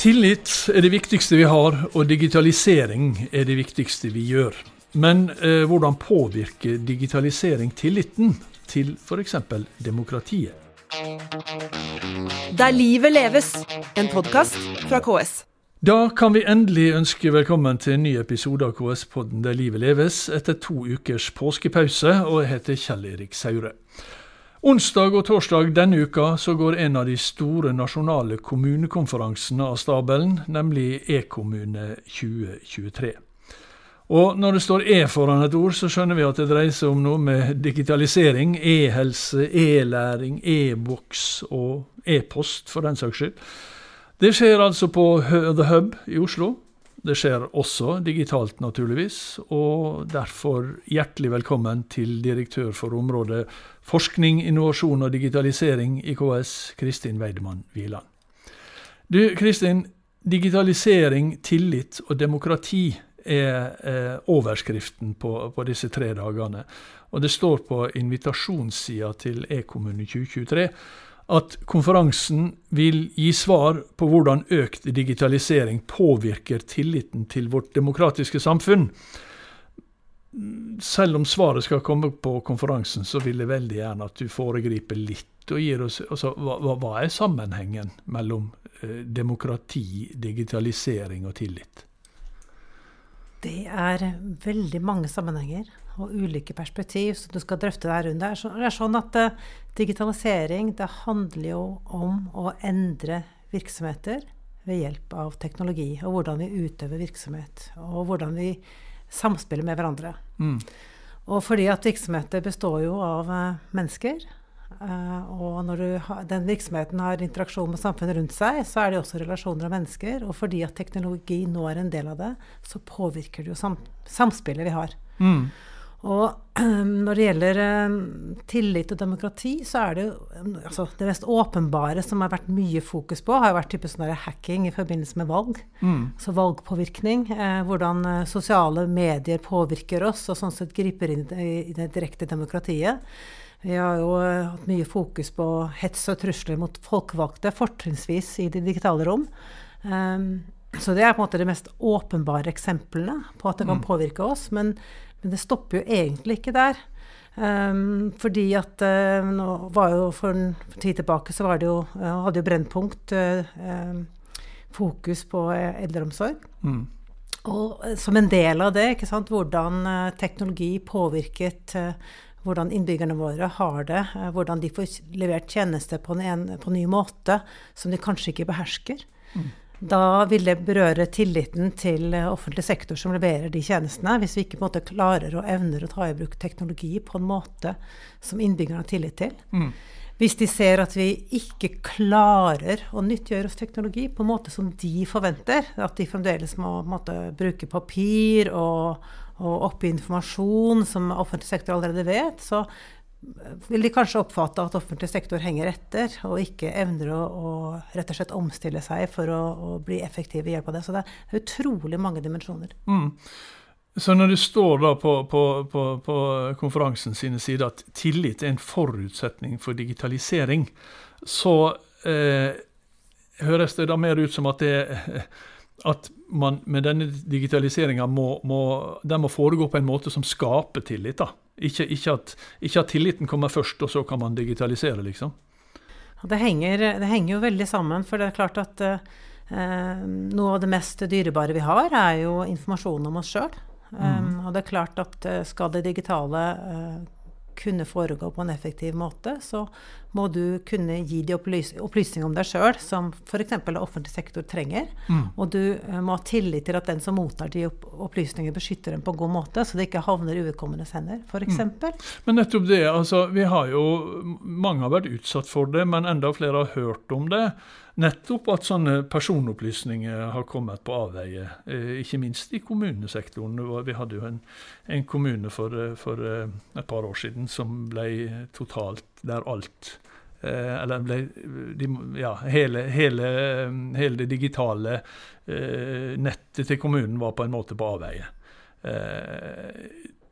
Tillit er det viktigste vi har, og digitalisering er det viktigste vi gjør. Men eh, hvordan påvirker digitalisering tilliten til f.eks. demokratiet? Der livet leves, en podkast fra KS. Da kan vi endelig ønske velkommen til en ny episode av KS-podden Der livet leves, etter to ukers påskepause, og jeg heter Kjell Erik Saure. Onsdag og torsdag denne uka så går en av de store nasjonale kommunekonferansene av stabelen, nemlig E-kommune 2023. Og når det står E foran et ord, så skjønner vi at det dreier seg om noe med digitalisering, e-helse, e-læring, e-boks og e-post, for den saks skyld. Det skjer altså på The Hub i Oslo. Det skjer også digitalt, naturligvis, og derfor hjertelig velkommen til direktør for området forskning, innovasjon og digitalisering i KS, Kristin Weidemann Wieland. Du, Kristin. Digitalisering, tillit og demokrati er eh, overskriften på, på, disse tre dagene. Og det står på invitasjonssida til E-kommune 2023 at konferansen vil gi svar på hvordan økt digitalisering påvirker tilliten til vårt demokratiske samfunn. Selv om svaret skal komme på konferansen, så vil jeg veldig gjerne at du foregriper litt og gir oss altså, hva, hva er sammenhengen mellom eh, demokrati, digitalisering og tillit? Det er veldig mange sammenhenger og ulike perspektiv som du skal drøfte der rundt. Det er sånn at uh, digitalisering det handler jo om å endre virksomheter ved hjelp av teknologi. Og hvordan vi utøver virksomhet. Og hvordan vi samspiller med hverandre. Mm. Og fordi at virksomheter består jo av uh, mennesker. Uh, og når har, den virksomheten har interaksjon med samfunnet rundt seg, så er det også relasjoner av mennesker. Og fordi at teknologi nå er en del av det, så påvirker det jo sam samspillet vi har. Mm. Og når det gjelder eh, tillit og demokrati, så er det jo altså, Det mest åpenbare som har vært mye fokus på, har jo vært type sånn hacking i forbindelse med valg. Mm. Så valgpåvirkning. Eh, hvordan eh, sosiale medier påvirker oss, og sånn sett griper inn i, det direkte demokratiet. Vi har jo uh, hatt mye fokus på hets og trusler mot folkevalgte, fortrinnsvis i det digitale rom. Um, så det er på en måte de mest åpenbare eksemplene på at det kan mm. påvirke oss. Men men det stopper jo egentlig ikke der. Um, fordi at uh, nå var jo for en tid tilbake så var det jo, uh, hadde jo Brennpunkt uh, fokus på eldreomsorg. Mm. Og som en del av det, ikke sant, hvordan teknologi påvirket hvordan innbyggerne våre har det, hvordan de får levert tjenester på en, på en ny måte som de kanskje ikke behersker. Mm. Da vil det berøre tilliten til offentlig sektor som leverer de tjenestene, hvis vi ikke måte klarer og evner å ta i bruk teknologi på en måte som innbyggerne har tillit til. Mm. Hvis de ser at vi ikke klarer å nyttiggjøre oss teknologi på en måte som de forventer, at de fremdeles må måte, bruke papir og, og oppgi informasjon som offentlig sektor allerede vet, så vil de kanskje oppfatte at offentlig sektor henger etter, og ikke evner å, å rett og slett omstille seg for å, å, bli effektiv ved hjelp av det. Så det er utrolig mange dimensjoner. Mm. Så når det står da på, på, på, på konferansen sine sider at tillit er en forutsetning for digitalisering, så eh, høres det da mer ut som at det at man med denne digitaliseringa må, må, må, foregå på en måte som skaper tillit. da. Ikke, ikke, at, ikke, at, tilliten kommer først, og så kan man digitalisere, liksom. Det henger, det henger jo veldig sammen. For det er klart at eh, noe av det mest dyrebare vi har, er jo informasjon om oss sjøl. Mm. Um, og det er klart at eh, skal det digitale eh, kunne foregå på en effektiv måte, så må du kunne gi de opplys opplysninger om deg sjøl som f.eks. offentlig sektor trenger. Mm. Og du uh, må ha tillit til at den som mottar de opplysningene, beskytter dem på en god måte, så det ikke havner i uvedkommendes hender, f.eks. Mm. Men nettopp det. altså vi har jo, Mange har vært utsatt for det, men enda flere har hørt om det. Nettopp at sånne personopplysninger har kommet på avveie, eh, ikke minst i kommunesektoren. Vi hadde jo en, en kommune for, eh, for, eh, et par år siden som ble totalt der alt eller ble, ja, hele, hele, hele, det digitale nettet til kommunen var på en måte på avveie.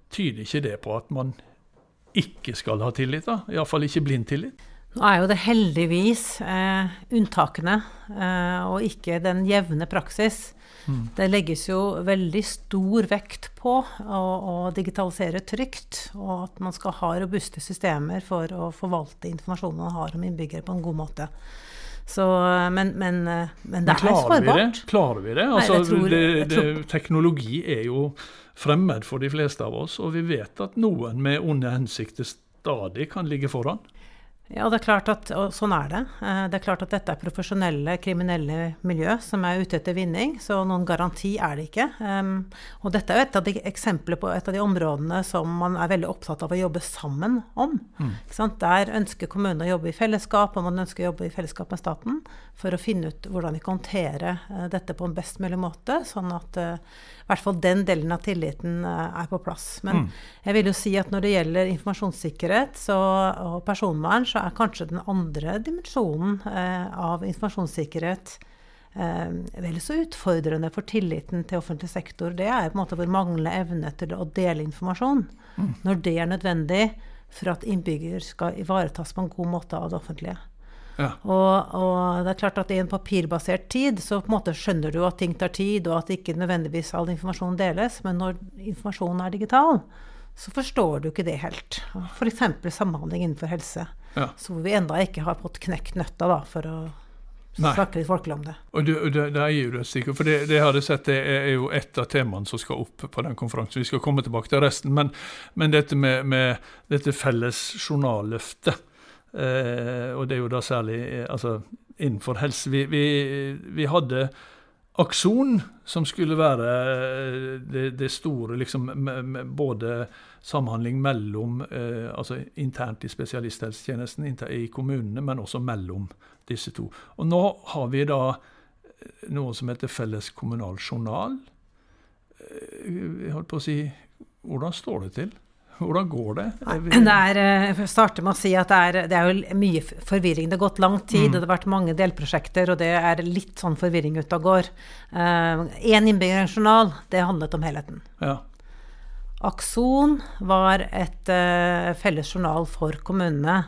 tyder ikke det på at man ikke skal ha tillit? da? Iallfall ikke blind tillit? Nå er jo det heldigvis eh, unntakene eh, og ikke den jevne praksis. Mm. Det legges jo veldig stor vekt på å, å, digitalisere trygt, og at man skal ha robuste systemer for å forvalte informasjonen man har om innbyggere på en god måte. Så, men, men, eh, men, det men er sårbart. Klarer vi det? Altså, Nei, tror, det, det teknologi er jo fremmed for de fleste av oss, og vi vet at noen med onde hensikter stadig kan ligge foran. Ja, det er klart at, og sånn er det. Eh, det er klart at dette er profesjonelle, kriminelle miljø som er ute etter vinning, så noen garanti er det ikke. Og dette er jo et av de eksempler på et av de områdene som man er veldig opptatt av å jobbe sammen om. Mm. Der ønsker kommunene å jobbe i fellesskap, og man ønsker å jobbe i fellesskap med staten for å finne ut hvordan vi kan håndtere uh, dette på en best mulig måte, sånn at uh, i hvert fall den delen av tilliten er på plass. Men mm. jeg vil jo si at når det gjelder informasjonssikkerhet så, og personvern, så er kanskje den andre dimensjonen eh, av informasjonssikkerhet eh, vel så utfordrende for tilliten til offentlig sektor. Det er på en måte vår manglende evne til å dele informasjon mm. når det er nødvendig for at innbygger skal ivaretas på en god måte av det offentlige. Ja. Og, og, det er klart at i en papirbasert tid så på en måte skjønner du at ting tar tid, og at ikke nødvendigvis all informasjon deles. Men når informasjonen er digital, så forstår du ikke det helt. F.eks. samhandling innenfor helse. Ja. Så vi enda ikke har fått knekt nøtta da, for å Nei. snakke litt folkelig om det. Og det, det, det er jo det sikkert, for det, det jeg hadde sett, det er jo et av temaene som skal opp på den konferansen. Vi skal komme tilbake til resten. Men, men dette med, med, dette felles journalløftet, eh, og det er jo da særlig eh, altså, innenfor helse vi, vi, vi hadde Akson, som skulle være eh, det, det store liksom, med, med både samhandling mellom eh, altså internt i spesialisthelsetjenesten i kommunene, men også mellom disse to. Og nå har vi da eh, noe som heter Felles kommunal journal. Eh, jeg holdt på å si Hvordan står det til? Hvordan går det? det er, eh, jeg starter med å si at det er, det er jo mye forvirring. Det har gått lang tid, mm. det har vært mange delprosjekter, og det er litt sånn forvirring ute og går. Én uh, innbyggerjournal, det handlet om helheten. Ja. Akson var et uh, felles journal for kommunene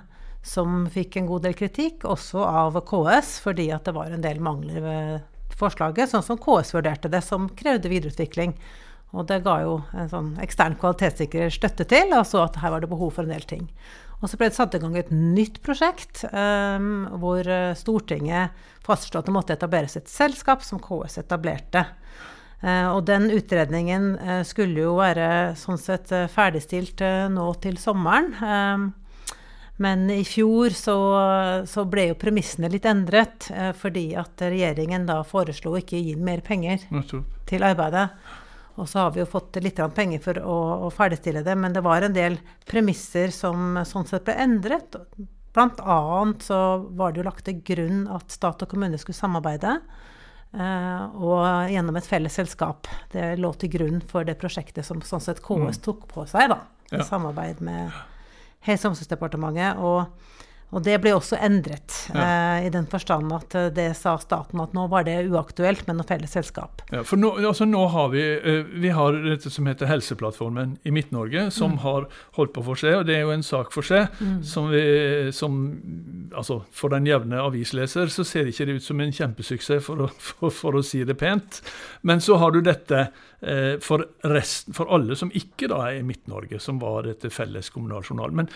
som fikk en god del kritikk, også av KS, fordi at det var en del mangler ved forslaget, sånn som KS vurderte det, som krevde videreutvikling. Og det ga jo en sånn ekstern kvalitetssikrer støtte til, og så at her var det behov for en del ting. Og så ble det satt i gang et nytt prosjekt um, hvor eh, Stortinget fastslo at det måtte etableres et selskap som KS etablerte. Uh, og den utredningen uh, skulle jo være sånn sett uh, ferdigstilt nå til sommeren. Men i fjor så, så, ble jo premissene litt endret, fordi at regjeringen da foreslo ikke å gi mer penger til arbeidet. Og så har vi jo fått litt penger for å, å, ferdigstille det, men det var en del premisser som sånn sett ble endret. Blant annet så var det jo lagt til grunn at stat og kommune skulle samarbeide. Uh, og gjennom et felles selskap. Det lå til grunn for det prosjektet som sånn sett KS mm. tok på seg, da. I ja. samarbeid med Helse- og omsorgsdepartementet. Og og det ble også endret, ja. eh, i den forstand at eh, det sa staten at nå var det uaktuelt med noe felles selskap. Ja, for nå, altså nå har vi, eh, vi har dette som heter Helseplattformen i Midt-Norge, som mm. har holdt på for seg, og det er jo en sak for seg. Mm. Som, vi, som altså For den jevne avisleser så ser ikke det ut som en kjempesuksess, for å, for, for å si det pent. Men så har du dette eh, for, resten, for alle som ikke da er i Midt-Norge, som var dette felles kommunaljournal. Men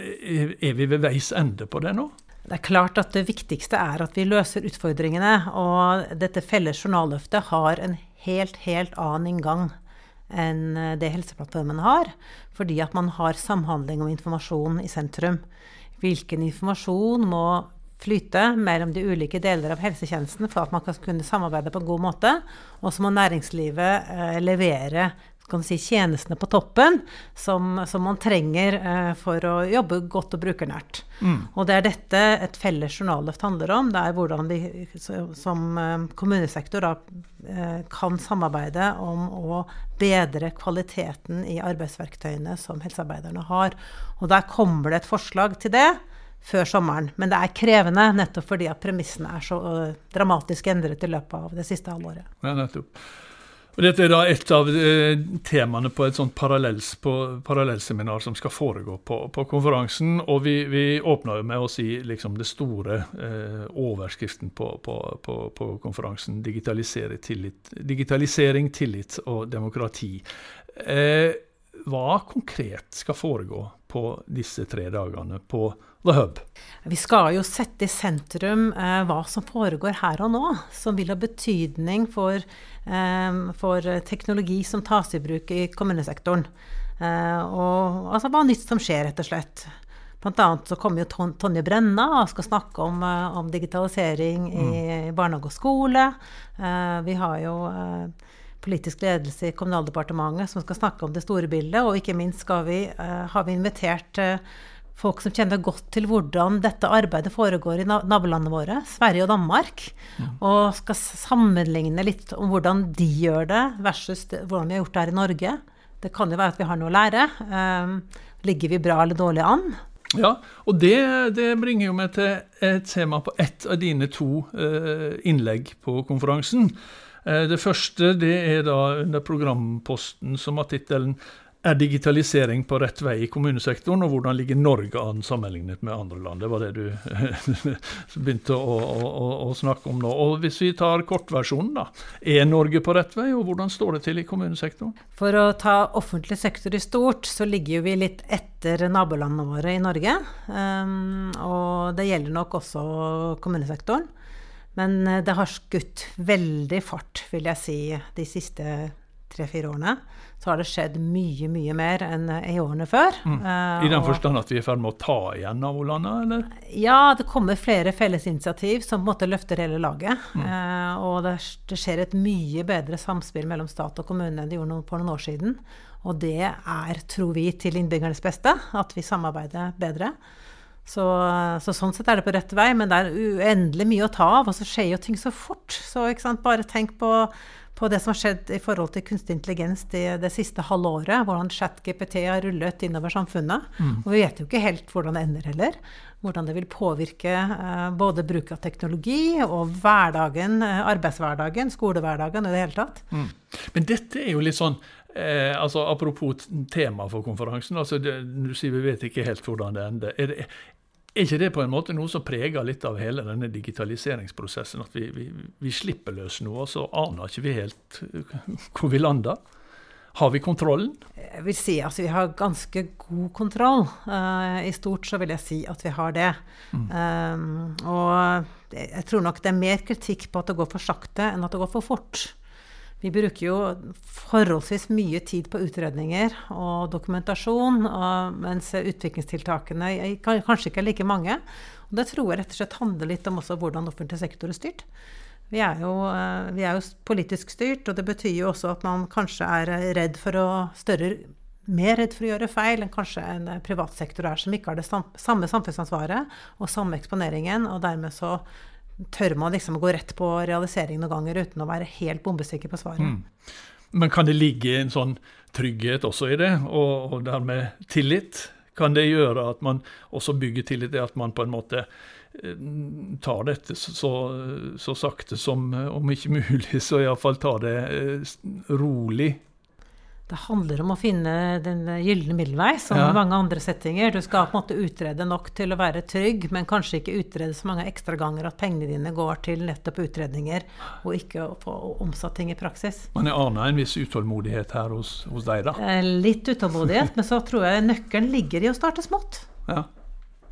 er vi ved veis ende på det nå? Det er klart at det viktigste er at vi løser utfordringene. Og dette felles journalløftet har en helt, helt annen inngang enn det Helseplattformen har. Fordi at man har samhandling om informasjon i sentrum. Hvilken informasjon må flyte mellom de ulike deler av helsetjenesten for at man kan kunne samarbeide på en god måte. Og så må næringslivet eh, levere kan si, tjenestene på toppen som, som man trenger eh, for å jobbe godt og brukernært. Mm. Og det er dette et felles journalløft handler om. Det er hvordan vi som eh, kommunesektor da, eh, kan samarbeide om å bedre kvaliteten i arbeidsverktøyene som helsearbeiderne har. Og der kommer det et forslag til det før sommeren. Men det er krevende nettopp fordi at premissene er så uh, dramatisk endret i løpet av det siste halvåret. Ja, nettopp. Og Dette er da et av eh, temaene på et sånt parallellseminar som skal foregå på, på konferansen. Og vi, vi åpna jo med å si liksom det store eh, overskriften på, på, på, konferansen. Tillit, digitalisering, tillit og demokrati. Eh, hva konkret skal foregå på disse tre dagene på The Hub? Vi skal jo sette i sentrum eh, hva som foregår her og nå, som vil ha betydning for, eh, for teknologi som tas i bruk i kommunesektoren. Eh, og altså hva nytt som skjer, rett og slett. Blant annet så kommer jo Tonje Brenna og skal snakke om, eh, om digitalisering i mm. barnehage og skole. Eh, vi har jo eh, politisk ledelse i Kommunaldepartementet som skal snakke om det store bildet. Og ikke minst vi, har vi invitert folk som kjenner godt til hvordan dette arbeidet foregår i nabolandene våre, Sverige og Danmark, og skal sammenligne litt om hvordan de gjør det, versus hvordan vi har gjort det her i Norge. Det kan jo være at vi har noe å lære. Um, ligger vi bra eller dårlig an? Ja, og det, det bringer jo meg til et tema på ett av dine to uh, innlegg på konferansen. Uh, det første det er da under programposten som har tittelen er digitalisering på rett vei i kommunesektoren, og hvordan ligger Norge an sammenlignet med andre land? Det var det du begynte å, å, å, snakke om nå. Og Hvis vi tar kortversjonen, da. Er Norge på rett vei, og hvordan står det til i kommunesektoren? For å ta offentlig sektor i stort, så ligger vi litt etter nabolandene våre i Norge. Um, og det gjelder nok også kommunesektoren. Men eh, det har skutt veldig fart, vil jeg si, de siste tre-fire årene så har det skjedd mye, mye mer enn i årene før. Mm. I den forstand at vi er i ferd med å ta igjen nabolandene, eller? Ja, det kommer flere fellesinitiativ som på en måte løfter hele laget. Mm. Uh, og det, skjer et mye bedre samspill mellom stat og kommune enn det gjorde for noen år siden. Og det er, tror vi, til innbyggernes beste, at vi samarbeider bedre. Så, så, sånn sett er det på rett vei, men det er uendelig mye å ta av. Og så skjer jo ting så fort. Så bare tenk på på det som har skjedd i forhold til kunstig intelligens det, det siste halve året. Hvordan ChatGPT har rullet innover samfunnet. Mm. Og vi vet jo ikke helt hvordan det ender heller. Hvordan det vil påvirke eh, både bruk av teknologi og hverdagen, eh, arbeidshverdagen, skolehverdagen i det hele tatt. Mm. Men dette er jo litt sånn Eh, altså Apropos tema for konferansen. altså det, Du sier vi vet ikke helt hvordan det ender. Er det, er ikke det på en måte noe som preger litt av hele denne digitaliseringsprosessen? At vi, vi, vi slipper løs noe, og så aner ikke vi helt eh, hvor vi lander? Har vi kontrollen? Jeg vil si altså vi har ganske god kontroll. Uh, I stort så vil jeg si at vi har det. Mm. Um, og jeg tror nok det er mer kritikk på at det går for sakte enn at det går for fort. Vi bruker jo forholdsvis mye tid på utredninger og dokumentasjon, og, mens utviklingstiltakene kanskje ikke er like mange. Og det tror jeg rett og slett handler litt om hvordan offentlig sektor er styrt. Vi er, jo, eh, vi er, jo, politisk styrt, og det betyr jo også at man kanskje er redd for å større mer redd for å gjøre feil enn kanskje en privat sektor er, som ikke har det samme samfunnsansvaret og samme eksponeringen, og dermed så tør man liksom å gå rett på realisering noen ganger uten å være helt bombesikker på svaret. Mm. Men kan det ligge en sånn trygghet også i det, og, og dermed tillit? Kan det gjøre at man også bygger tillit i at man på en måte eh, tar dette så, så sakte som, om ikke mulig, så iallfall tar det eh, rolig det handler om å finne den gylne middelvei, som ja. i mange andre settinger. Du skal på en måte utrede nok til å være trygg, men kanskje ikke utrede så mange ekstra ganger at pengene dine går til nettopp utredninger, og ikke å få omsatt ting i praksis. Men jeg aner en viss utålmodighet her hos, hos deg, da? Eh, litt utålmodighet, men så tror jeg nøkkelen ligger i å starte smått. Ja.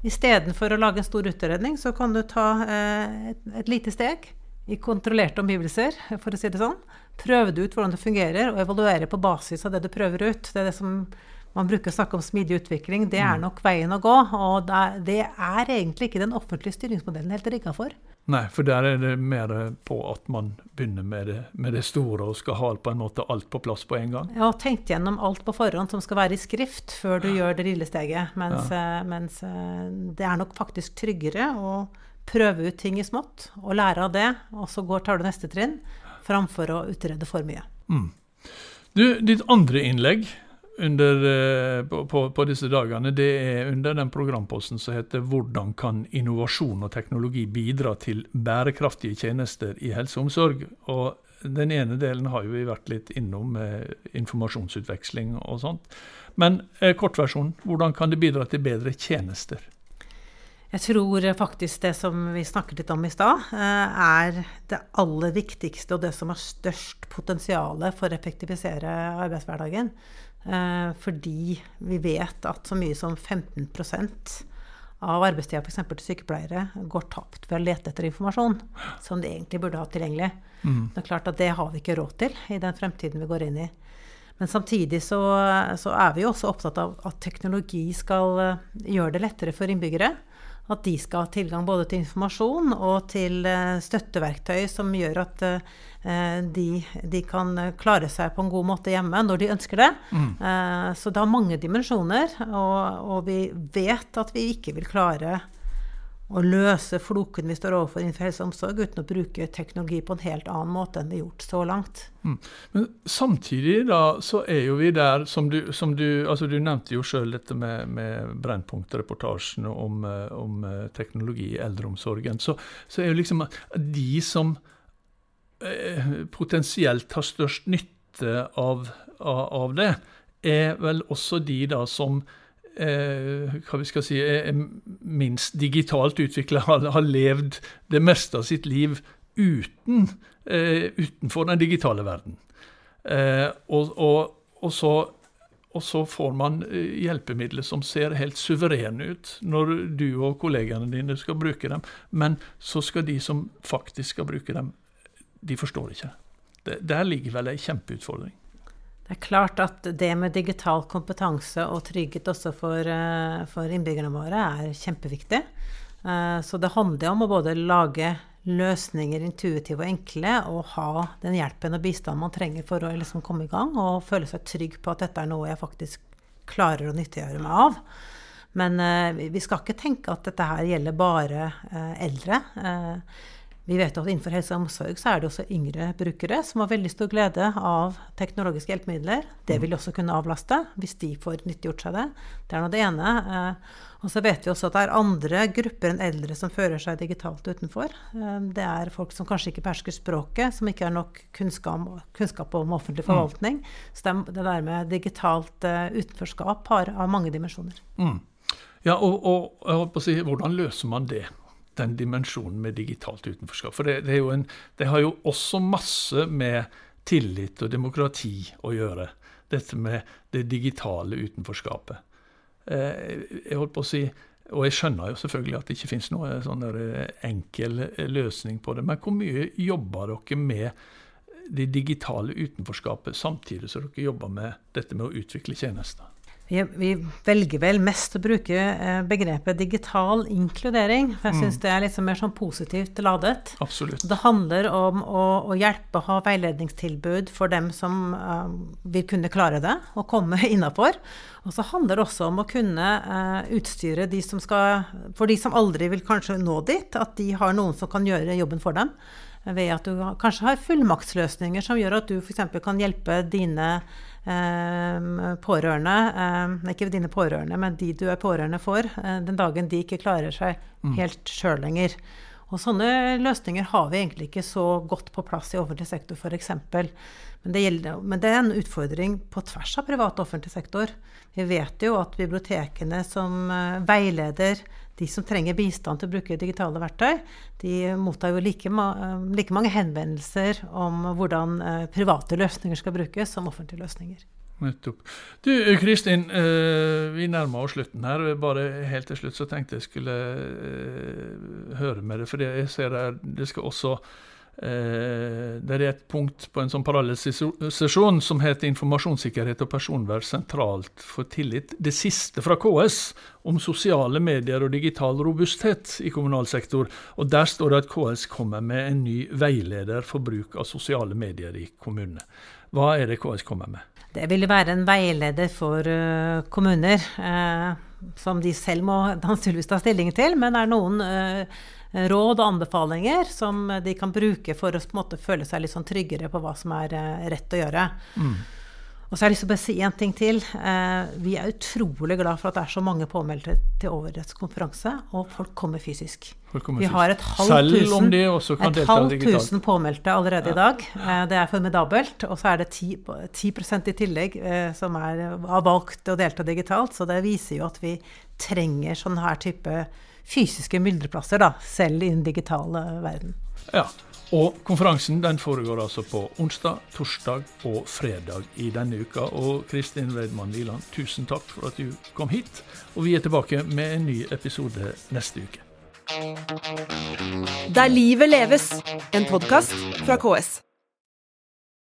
Istedenfor å lage en stor utredning, så kan du ta eh, et, et lite steg i kontrollerte omgivelser, for å si det sånn. Prøve det ut hvordan det fungerer, og evaluere på basis av det du prøver ut. Det er det som man bruker å snakke om smidig utvikling. Det er mm. nok veien å gå. Og det er egentlig ikke den offentlige styringsmodellen helt rigga for. Nei, for der er det mer på at man begynner med det, med det, store og skal ha på en måte alt på plass på en gang. Ja, og tenkt gjennom alt på forhånd som skal være i skrift, før du ja. gjør det lille steget. Mens, ja. Eh, mens, eh, det er nok faktisk tryggere å prøve ut ting i smått og lære av det, og så går, tar du neste trinn, framfor å utrede for mye. Mm. Du, ditt andre innlegg under, eh, på, på, på, disse dagene, det er under den programposten som heter 'Hvordan kan innovasjon og teknologi bidra til bærekraftige tjenester i helse og omsorg?' Og Den ene delen har jo vi vært litt innom, med informasjonsutveksling og sånt. Men eh, kortversjonen, hvordan kan det bidra til bedre tjenester? Jeg tror faktisk det som vi snakket litt om i stad, eh, er det aller viktigste og det som har størst potensial for å effektivisere arbeidshverdagen. Eh, fordi vi vet at så mye som 15% av arbeidstida f.eks. til sykepleiere går tapt ved å lete etter informasjon som de egentlig burde ha tilgjengelig. Mm. Det er klart at det har vi ikke råd til i den fremtiden vi går inn i. Men samtidig så, så er vi jo også opptatt av at teknologi skal eh, gjøre det lettere for innbyggere at de skal ha tilgang både til informasjon og til eh, støtteverktøy som gjør at eh, de, de, kan klare seg på en god måte hjemme når de ønsker det. Mm. Eh, så det har mange dimensjoner, og, og, vi vet at vi ikke vil klare å løse floken vi står overfor innenfor helse og omsorg, uten å bruke teknologi på en helt annen måte enn vi har gjort så langt. Mm. Men samtidig da, så er jo vi der, som du, som du altså du nevnte jo sjøl dette med, med Brennpunkt-reportasjene om, eh, om, eh, teknologi i eldreomsorgen. Så, så, er jo liksom de som eh, potensielt har størst nytte av, av, av det, er vel også de da som hva vi si, er minst digitalt utvikla, har, levd det meste av sitt liv uten, eh, utenfor den digitale verden. Eh, og, og, og, så, og, så, får man eh, hjelpemidler som ser helt suverene ut når du og kollegaene dine skal bruke dem, men så skal de som faktisk skal bruke dem, de forstår ikke. Der ligger vel ei kjempeutfordring. Det er klart at det med digital kompetanse og trygghet også for, eh, for innbyggerne våre er kjempeviktig. Eh, så det handler om å både lage løsninger intuitive og enkle, og ha den hjelpen og bistanden man trenger for å liksom komme i gang, og føle seg trygg på at dette er noe jeg faktisk klarer å nyttiggjøre meg av. Men eh, vi skal ikke tenke at dette her gjelder bare eldre. Vi vet at innenfor helse og omsorg så er det også yngre brukere som har veldig stor glede av teknologiske hjelpemidler. Det vil også kunne avlaste hvis de får nyttiggjort seg det. Det er nå det ene. Eh, og så vet vi også at det er andre grupper enn eldre som fører seg digitalt utenfor. Eh, det er folk som kanskje ikke behersker språket, som ikke har nok kunnskap, om offentlig mm. forvaltning. Så det, der med digitalt eh, utenforskap har, mange dimensjoner. Mm. Ja, og, og si, hvordan løser man det? Den dimensjonen med digitalt utenforskap. For det, det, en, det, har jo også masse med tillit og demokrati å gjøre, dette med det digitale utenforskapet. Eh, jeg holdt på å si, og jeg skjønner jo selvfølgelig at det ikke finnes noen sånn eh, enkel løsning på det, men hvor mye jobber dere med det digitale utenforskapet samtidig som dere jobber med dette med å utvikle tjenester? Vi, vi, velger vel mest å bruke eh, begrepet digital inkludering. For jeg mm. syns det er litt mer sånn positivt ladet. Absolutt. Det handler om å, å hjelpe, ha veiledningstilbud for dem som uh, vil kunne klare det, og komme innafor. Og så handler det også om å kunne uh, utstyre de som skal For de som aldri vil kanskje nå dit, at de har noen som kan gjøre jobben for dem. Ved at du kanskje har fullmaktsløsninger som gjør at du f.eks. kan hjelpe dine Eh, pårørende, eh, ikke dine pårørende, men de du er pårørende for, eh, den dagen de ikke klarer seg mm. helt sjøl lenger. Og sånne løsninger har vi egentlig ikke så godt på plass i offentlig sektor, f.eks. Men, det gjelder, men det er en utfordring på tvers av privat og offentlig sektor. Vi vet jo at bibliotekene som veileder de som trenger bistand til å bruke digitale verktøy, de mottar jo like, like mange henvendelser om hvordan eh, private løsninger skal brukes, som offentlige løsninger. Nettopp. Du Kristin, eh, vi nærmer oss slutten her. Bare helt til slutt så tenkte jeg skulle eh, høre med deg, for jeg ser her det skal også Eh, det er et punkt på en sånn parallellsesjon som heter 'Informasjonssikkerhet og personvern sentralt for tillit'. Det siste fra KS om sosiale medier og digital robusthet i kommunal sektor. Og Der står det at KS kommer med en ny veileder for bruk av sosiale medier i kommunene. Hva er det KS kommer med? Det vil være en veileder for uh, kommuner, uh, som de selv må ta stilling til. Men det er noen uh, råd og anbefalinger som de kan bruke for å måte, føle seg litt sånn tryggere på hva som er eh, rett å gjøre. Mm. Og så har jeg lyst til å bare si én ting til. Eh, vi er utrolig glad for at det er så mange påmeldte til årets konferanse, og folk kommer fysisk. Folk kommer vi har et halvt tusen, et halvt tusen påmeldte allerede i dag. Eh, det er formidabelt. Og så er det 10, 10% i tillegg eh, som er, har valgt å delta digitalt. Så det viser jo at vi trenger sånn her type fysiske myldreplasser, da, selv i den digitale verden. Ja, og konferansen den foregår altså på onsdag, torsdag og fredag i denne uka. Og Kristin Weidmann Liland, tusen takk for at du kom hit. Og vi er tilbake med en ny episode neste uke. Der livet leves, en podkast fra KS.